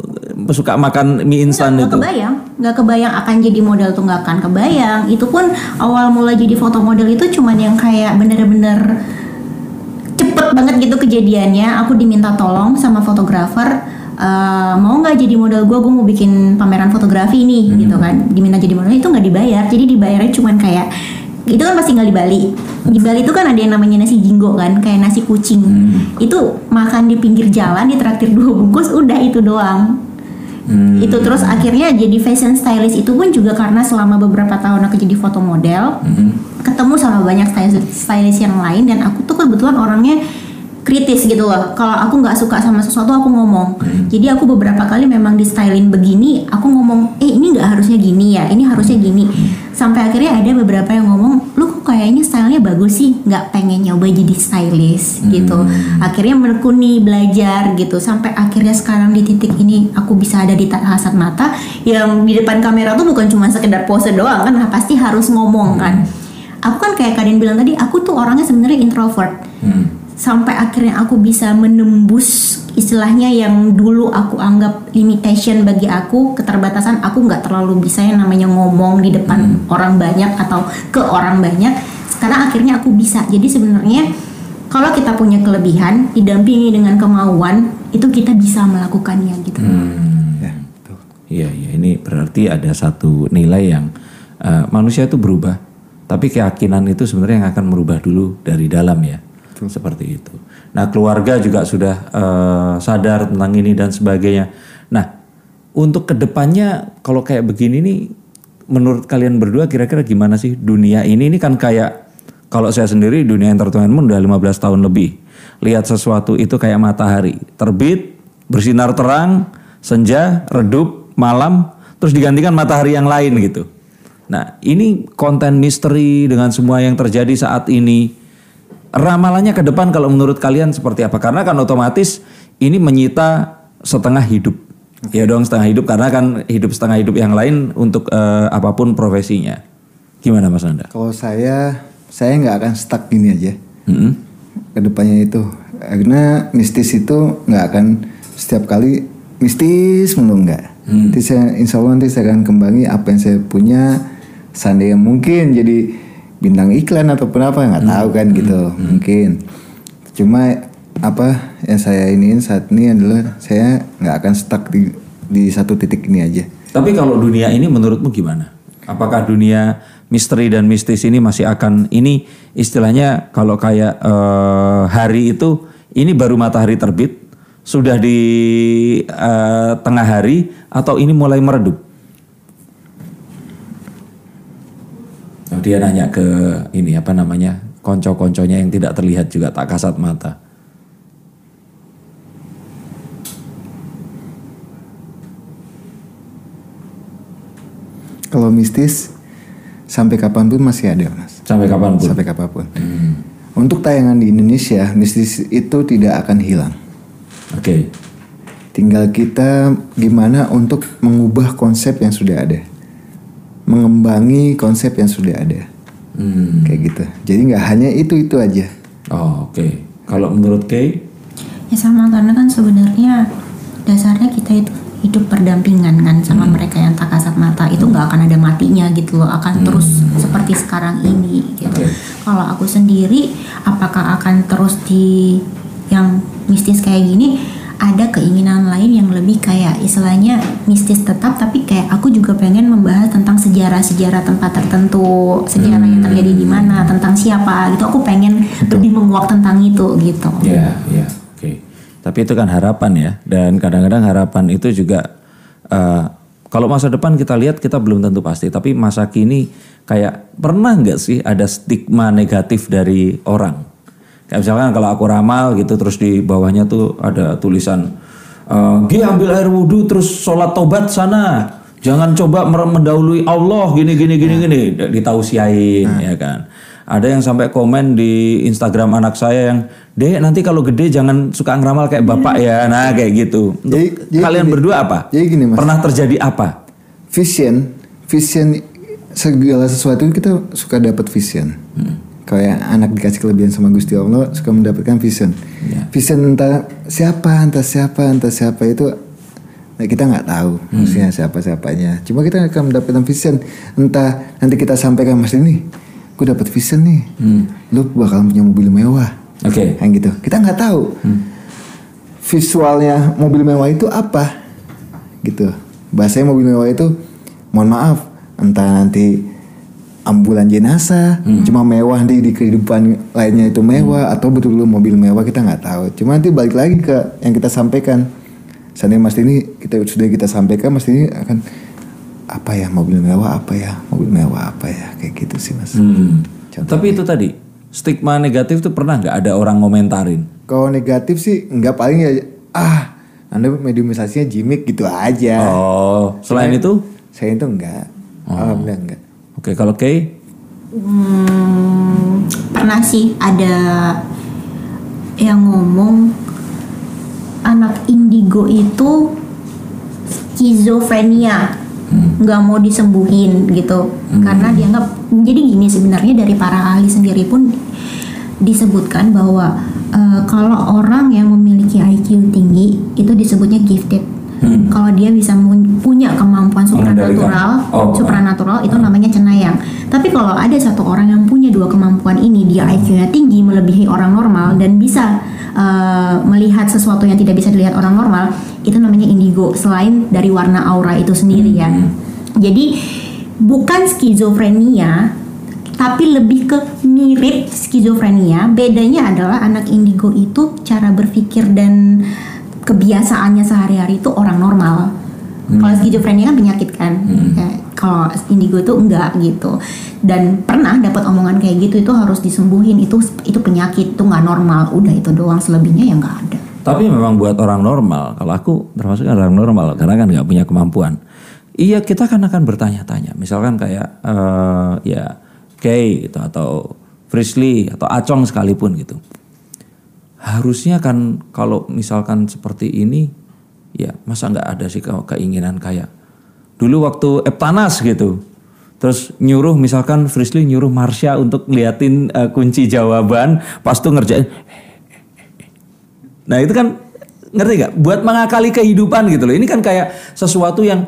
A: suka makan mie instan itu.
B: kebayang, nggak kebayang akan jadi model tuh nggak akan kebayang. Itu pun awal mula jadi foto model itu cuman yang kayak bener-bener cepet banget gitu kejadiannya. Aku diminta tolong sama fotografer. eh, mau nggak jadi model gue? Gue mau bikin pameran fotografi nih, gitu kan. Diminta jadi model itu nggak dibayar. Jadi dibayarnya cuman kayak itu kan pasti tinggal di Bali. Di Bali itu kan ada yang namanya nasi jinggo kan, kayak nasi kucing. Itu makan di pinggir jalan, ditraktir dua bungkus, udah itu doang
A: Hmm.
B: itu terus akhirnya jadi fashion stylist itu pun juga karena selama beberapa tahun aku jadi foto model ketemu sama banyak stylist stylist yang lain dan aku tuh kebetulan orangnya kritis gitu loh. Kalau aku nggak suka sama sesuatu aku ngomong. Jadi aku beberapa kali memang di stylin begini aku ngomong eh ini nggak harusnya gini ya ini harusnya gini. Sampai akhirnya ada beberapa yang ngomong lu kok kayaknya stylenya bagus sih nggak pengen nyoba jadi stylist gitu. Akhirnya menekuni belajar gitu. Sampai akhirnya sekarang di titik ini aku bisa ada di kasat mata yang di depan kamera tuh bukan cuma sekedar pose doang kan nah, pasti harus ngomong kan. Aku kan kayak kalian bilang tadi aku tuh orangnya sebenarnya introvert.
A: Hmm.
B: Sampai akhirnya aku bisa menembus istilahnya yang dulu aku anggap limitation bagi aku keterbatasan aku nggak terlalu bisa yang namanya ngomong di depan orang banyak atau ke orang banyak sekarang akhirnya aku bisa jadi sebenarnya kalau kita punya kelebihan didampingi dengan kemauan itu kita bisa melakukannya gitu
A: Hmm.
C: ya betul.
A: Iya, iya. Ini berarti ada satu nilai yang eh, manusia itu berubah, tapi keyakinan itu sebenarnya yang akan merubah dulu dari dalam ya. Seperti itu. Nah, keluarga juga sudah eh, sadar tentang ini dan sebagainya. Nah, untuk ke depannya kalau kayak begini nih, menurut kalian berdua kira-kira gimana sih dunia ini? Ini kan kayak kalau saya sendiri dunia entertainment udah 15 tahun lebih. Lihat sesuatu itu kayak matahari, terbit, bersinar terang, senja, redup, malam, terus digantikan matahari yang lain gitu. Nah, ini konten misteri dengan semua yang terjadi saat ini. Ramalannya ke depan kalau menurut kalian seperti apa? Karena kan otomatis ini menyita setengah hidup. Ya dong setengah hidup karena kan hidup setengah hidup yang lain untuk eh, apa pun profesinya. Gimana Mas Nanda?
C: kalau saya saya nggak akan stuck gini aja
A: Mm-mm.
C: ke depannya itu karena mistis itu nggak akan setiap kali mistis mulu nggak nanti saya insya Allah nanti saya akan kembali apa yang saya punya seandainya mungkin jadi bintang iklan ataupun apa nggak tahu kan gitu mungkin cuma apa yang saya iniin saat ini adalah saya nggak akan stuck di di satu titik ini aja
A: Tapi kalau dunia ini menurutmu gimana? Apakah dunia misteri dan mistis ini masih akan ini istilahnya kalau kayak eh, hari itu ini baru matahari terbit sudah di eh, tengah hari atau ini mulai meredup? Dia nanya ke ini apa namanya konco-konconya yang tidak terlihat juga tak kasat mata.
C: Kalau mistis sampai kapan pun masih ada mas.
A: Sampai kapan pun.
C: Sampai kapan pun. Untuk tayangan di Indonesia mistis itu tidak akan hilang.
A: Oke.
C: Tinggal kita gimana untuk mengubah konsep yang sudah ada, mengembangi konsep yang sudah ada,
A: Hmm.
C: kayak gitu. Jadi nggak hanya itu itu aja.
A: Oh, oke. Kalau menurut Kay,
B: Ya sama karena kan sebenarnya dasarnya kita itu hidup berdampingan kan sama mereka yang tak kasat mata itu nggak akan ada matinya gitu loh akan terus seperti sekarang ini gitu.
A: Oke.
B: Kalau aku sendiri apakah akan terus di yang mistis kayak gini ada keinginan lain yang lebih kayak istilahnya mistis tetap tapi kayak aku juga pengen membahas tentang sejarah-sejarah tempat tertentu. Sejarah yang terjadi di mana tentang siapa gitu. Aku pengen lebih menguak tentang itu gitu.
A: Ya, ya, oke. Tapi itu kan harapan ya, dan kadang-kadang harapan itu juga eh, kalau masa depan kita lihat kita belum tentu pasti, tapi masa kini kayak pernah nggak sih ada stigma negatif dari orang? Kayak misalkan kalau aku ramal gitu, terus di bawahnya tuh ada tulisan, Gi ambil air wudhu terus sholat tobat sana, jangan coba mendahului Allah gini gini gini gini, ditausiain ya kan. Ada yang sampai komen di Instagram anak saya yang, Dek nanti kalau gede jangan suka ngeramal kayak bapak ya, nah kayak gitu. Untuk
C: Jadi- jadi
A: kalian
C: gini-
A: berdua apa?
C: jadi gini, Mas.
A: Pernah terjadi apa?
C: Vision, vision segala sesuatu kita suka dapat vision. Kayak anak dikasih kelebihan sama Gusti Allah suka mendapatkan vision.
A: Ya.
C: Vision entah siapa, entah siapa, entah siapa itu nah, kita nggak tahu maksudnya siapa siapanya. Cuma kita akan mendapatkan vision. Entah nanti kita sampaikan mas ini, gue dapat vision nih. Lu bakal punya mobil mewah.
A: Oke.
C: Yang gitu. Kita nggak tahu visualnya mobil mewah itu apa gitu bahasanya mobil mewah itu mohon maaf entah nanti ambulan jenazah cuma mewah di di kehidupan lainnya itu mewah atau betul-betul mobil mewah kita nggak tahu cuma nanti balik lagi ke yang kita sampaikan seandainya mas ini kita sudah kita sampaikan mas ini akan apa ya mobil mewah apa ya mobil mewah apa ya kayak gitu sih mas
A: Hmm. Tapi itu tadi stigma negatif tuh pernah nggak ada orang ngomentarin?
C: Kalau negatif sih nggak paling ya ah anda mediumisasinya jimik gitu aja.
A: Oh, selain itu?
C: Saya itu enggak. Alhamdulillah enggak.
A: Oke, kalau Kay?
B: Hmm, pernah sih ada yang ngomong anak indigo itu skizofrenia nggak mau disembuhin gitu. Karena dianggap jadi gini sebenarnya dari para ahli sendiri pun disebutkan bahwa eh, kalau orang yang memiliki IQ tinggi itu disebutnya gifted kalau dia bisa punya kemampuan supranatural
A: Oh.
B: supranatural itu namanya cenayang. Tapi kalau ada satu orang yang punya dua kemampuan ini dia IQ-nya tinggi melebihi orang normal dan bisa eh, melihat sesuatu yang tidak bisa dilihat orang normal itu namanya indigo selain dari warna aura itu sendiri ya. Jadi bukan skizofrenia tapi lebih ke mirip skizofrenia. Bedanya adalah anak indigo itu cara berpikir dan kebiasaannya sehari-hari itu orang normal. Kalau skizofrenia kan penyakit kan Ya, kalau indigo itu enggak gitu. Dan pernah dapat omongan kayak gitu itu harus disembuhin. Itu itu penyakit itu nggak normal. Udah itu doang selebihnya ya nggak ada.
A: Tapi memang buat orang normal, kalau aku termasuk orang normal karena kan nggak punya kemampuan. Iya kita kan akan bertanya-tanya, misalkan kayak eh, ya Kay gitu atau Frisley atau Acong sekalipun gitu. Harusnya kan kalau misalkan seperti ini, ya masa nggak ada sih ke- keinginan kayak dulu waktu Eptanas gitu. Terus nyuruh misalkan Frisley nyuruh Marsha untuk ngeliatin eh, kunci jawaban, pas tuh ngerjain Nah itu kan ngerti nggak? Buat mengakali kehidupan gitu loh. Ini kan kayak sesuatu yang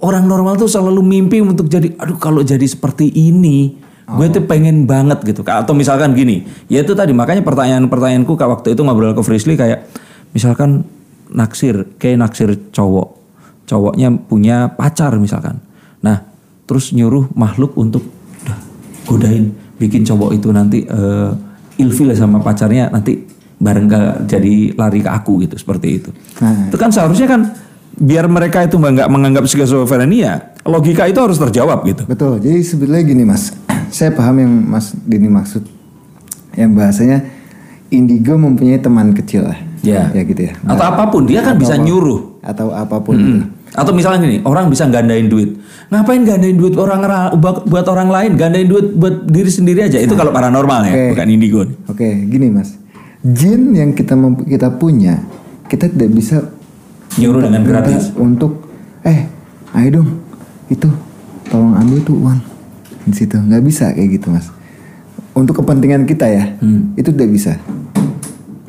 A: orang normal tuh selalu mimpi untuk jadi, aduh kalau jadi seperti ini, gue tuh pengen banget gitu. Atau misalkan gini, ya itu tadi makanya pertanyaan-pertanyaanku kayak waktu itu ngobrol ke Frisley kayak, misalkan naksir, kayak naksir cowok, cowoknya punya pacar misalkan. Nah terus nyuruh makhluk untuk udah godain bikin cowok itu nanti eh, ilfil sama pacarnya nanti bareng ke jadi lari ke aku gitu seperti itu.
C: Nah.
A: Itu kan seharusnya kan biar mereka itu nggak menganggap skizofrenia, logika itu harus terjawab gitu.
C: Betul. Jadi sebetulnya gini mas, saya paham yang mas Dini maksud. Yang bahasanya indigo mempunyai teman kecil lah.
A: Ya.
C: Ya gitu ya.
A: Atau apa pun dia kan bisa nyuruh.
C: Atau apa pun gitu.
A: Atau misalnya gini, orang bisa gandain duit. Ngapain gandain duit orang ra- buat orang lain? Gandain duit buat diri sendiri aja. Itu kalau paranormal ya,
C: Oke.
A: bukan indigo.
C: Oke, gini mas. Jin yang kita kita punya, kita tidak bisa
A: Nyuruh dengan gratis.
C: untuk eh ayo dong itu tolong ambil tuh uang di situ. Nggak bisa kayak gitu mas. Untuk kepentingan kita ya
A: Hmm.
C: itu tidak bisa.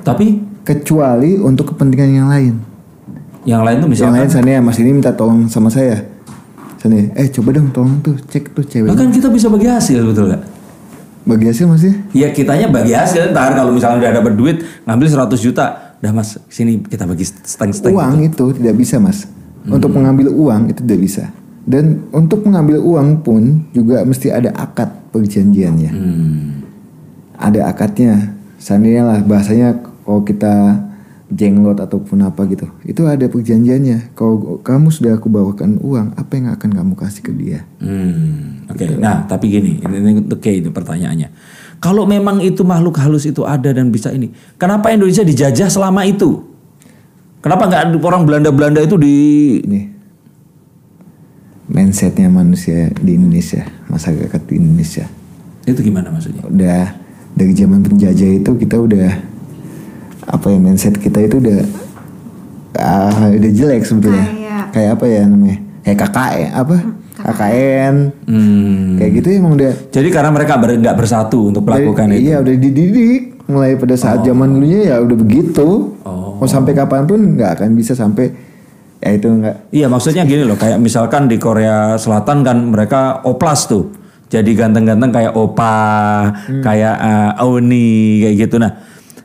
A: Tapi?
C: Kecuali untuk kepentingan yang lain.
A: Yang lain tuh
C: yang
A: misalkan
C: lain sana mas ini minta tolong sama saya. Sana eh coba dong tolong tuh cek tuh cewek.
A: Bahkan kita bisa bagi hasil betul gak?
C: bagi hasil mas ya?
A: Ya kitanya bagi hasil. Ntar kalau misalnya udah dapat duit ngambil 100 juta, udah mas sini kita bagi seteng-seteng.
C: uang itu tidak bisa mas. Untuk mengambil uang itu tidak bisa dan untuk mengambil uang pun juga mesti ada akad perjanjiannya.
A: Hmm.
C: ada akadnya. Seandainya lah bahasanya kalau kita jenglot ataupun apa gitu itu ada perjanjiannya. Kalau kamu sudah aku bawakan uang apa yang akan kamu kasih ke dia?
A: Hmm, Oke, nah tapi gini, ini, ini oke ini pertanyaannya. Kalau memang itu makhluk halus itu ada dan bisa ini, kenapa Indonesia dijajah selama itu? Kenapa nggak ada orang Belanda-Belanda itu di
C: nih mindsetnya manusia di Indonesia masyarakat di Indonesia.
A: Itu gimana maksudnya?
C: udah dari zaman penjajah itu kita udah apa ya mindset kita itu udah ah, udah jelek sebetulnya.
B: Kayak-
C: kayak apa ya namanya? Kayak KKN apa? KKN
A: Hmm.
C: kayak gitu emang udah.
A: Jadi karena mereka ber- nggak bersatu untuk melakukan
C: dari-
A: itu.
C: iya udah dididik. Mulai pada saat zaman dulunya ya udah begitu.
A: Oh.
C: mau sampai kapan pun nggak akan bisa sampai ya itu nggak
A: Iya maksudnya gini loh, kayak misalkan di Korea Selatan kan mereka oplas tuh, jadi ganteng-ganteng kayak opa, kayak uh, Auni kayak gitu. Nah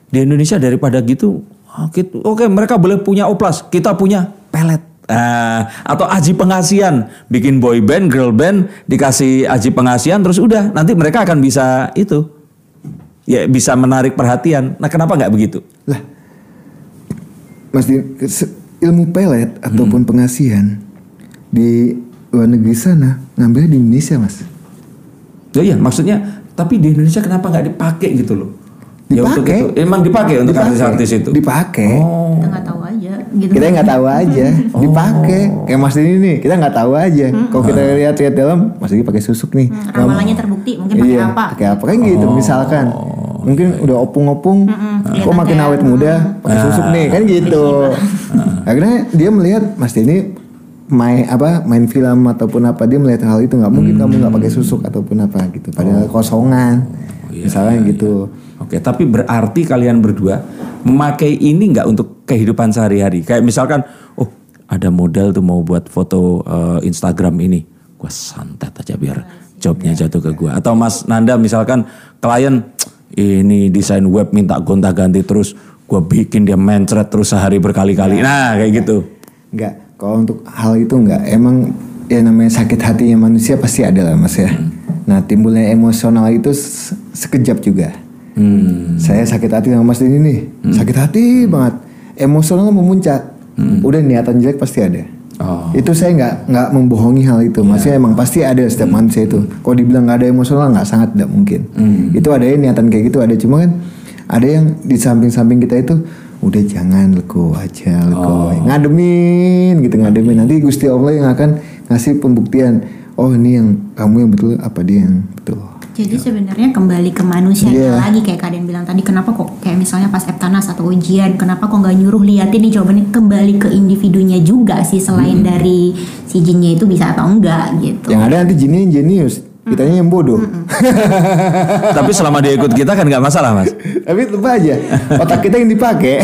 A: di Indonesia daripada gitu, oh, gitu, oke mereka boleh punya oplas, kita punya pelet. Ah, atau aji pengasihan, bikin boy band, girl band, dikasih aji pengasihan, terus udah nanti mereka akan bisa itu, ya bisa menarik perhatian. Nah kenapa nggak begitu?
C: lah Mas Din, ilmu pelet ataupun
A: Hmm.
C: pengasihan di luar negeri sana ngambil di Indonesia mas.
A: Oh iya, maksudnya tapi di Indonesia kenapa nggak dipakai gitu loh? Ya untuk
C: Dipakai.
A: itu. Emang dipakai untuk artis-artis itu.
C: dipakai.
A: Oh.
B: kita nggak tahu aja gitu.
C: Kita nggak tahu aja. [laughs] Dipakai. Kayak Mas Dini nih kita nggak tahu aja. Kalau kita lihat-lihat dalam Mas Dini pakai susuk nih.
B: Hmm, ramalannya terbukti mungkin pakai
C: iya
B: apa?
C: pakai apa? Kan gitu misalkan. Mungkin udah opung-opung kok
B: kelihatan.
C: makin awet muda pakai susuk nih kan gitu akhirnya dia melihat Mas Dini main apa main film ataupun apa dia melihat hal itu nggak mungkin kamu nggak pakai susuk ataupun apa gitu. Padahal kosongan misalnya gitu.
A: Oke, tapi berarti kalian berdua memakai ini nggak untuk kehidupan sehari-hari? Kayak misalkan, oh ada model tuh mau buat foto eh, Instagram ini, gua santet aja biar jobnya jatuh ke gua. Atau Mas Nanda misalkan klien ini desain web minta gonta-ganti terus, gua bikin dia mencret terus sehari berkali-kali. Nah kayak gitu.
C: Enggak, kalau untuk hal itu enggak. Emang ya namanya sakit hatinya manusia pasti ada lah mas ya. Nah timbulnya emosional itu se- sekejap juga.
A: Hmm.
C: Saya sakit hati sama mas Dini nih, sakit hati banget. Emosional memuncak. Udah niatan jelek pasti ada.
A: Oh.
C: Itu saya nggak nggak membohongi hal itu. Maksudnya emang pasti ada setiap manusia itu. Kalau dibilang nggak ada emosional nggak sangat tidak mungkin. Itu ada niatan kayak gitu ada. Cuma kan ada yang di samping-samping kita itu udah jangan lego aja lego. Ngademin gitu ngademin. Nanti gusti allah yang akan ngasih pembuktian oh ini yang kamu yang betul apa dia yang betul?
B: Jadi sebenarnya kembali ke manusianya
C: Iya.
B: lagi kayak kalian bilang tadi kenapa kok kayak misalnya pas Eptanas atau ujian kenapa kok nggak nyuruh liatin nih jawabannya kembali ke individunya juga sih selain dari si jinnya itu bisa atau enggak gitu.
C: yang ada nanti jini yang jenius kitanya yang bodoh [laughs]
A: Tapi selama dia ikut kita kan nggak masalah mas.
C: tapi tetap aja otak kita yang dipakai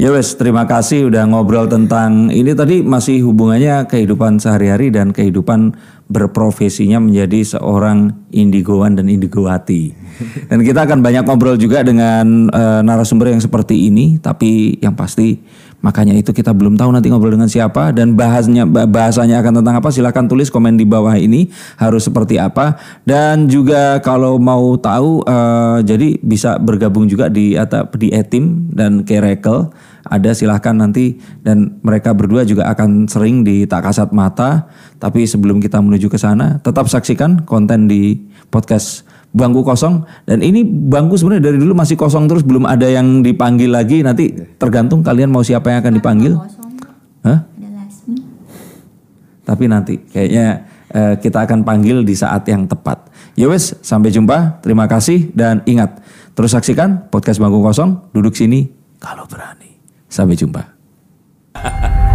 A: Ya wes, terima kasih udah ngobrol tentang ini tadi masih hubungannya kehidupan sehari-hari dan kehidupan berprofesinya menjadi seorang indigoan dan indigowati. Dan kita akan banyak ngobrol juga dengan eh, narasumber yang seperti ini, tapi yang pasti makanya itu kita belum tahu nanti ngobrol dengan siapa dan bahasnya bahasanya akan tentang apa. Silahkan tulis komen di bawah ini harus seperti apa. Dan juga kalau mau tahu eh, jadi bisa bergabung juga di atau di etim dan kerekel ada silahkan nanti. Dan mereka berdua juga akan sering di tak kasat mata. Tapi sebelum kita menuju ke sana tetap saksikan konten di podcast bangku kosong. Dan ini bangku sebenarnya dari dulu masih kosong terus belum ada yang dipanggil lagi. Nanti tergantung kalian mau siapa yang akan dipanggil. Hah? Tapi nanti kayaknya eh, kita akan panggil di saat yang tepat. Ya wes sampai jumpa. Terima kasih dan ingat terus saksikan podcast bangku kosong. Duduk sini kalau berani. Sampai jumpa [laughs]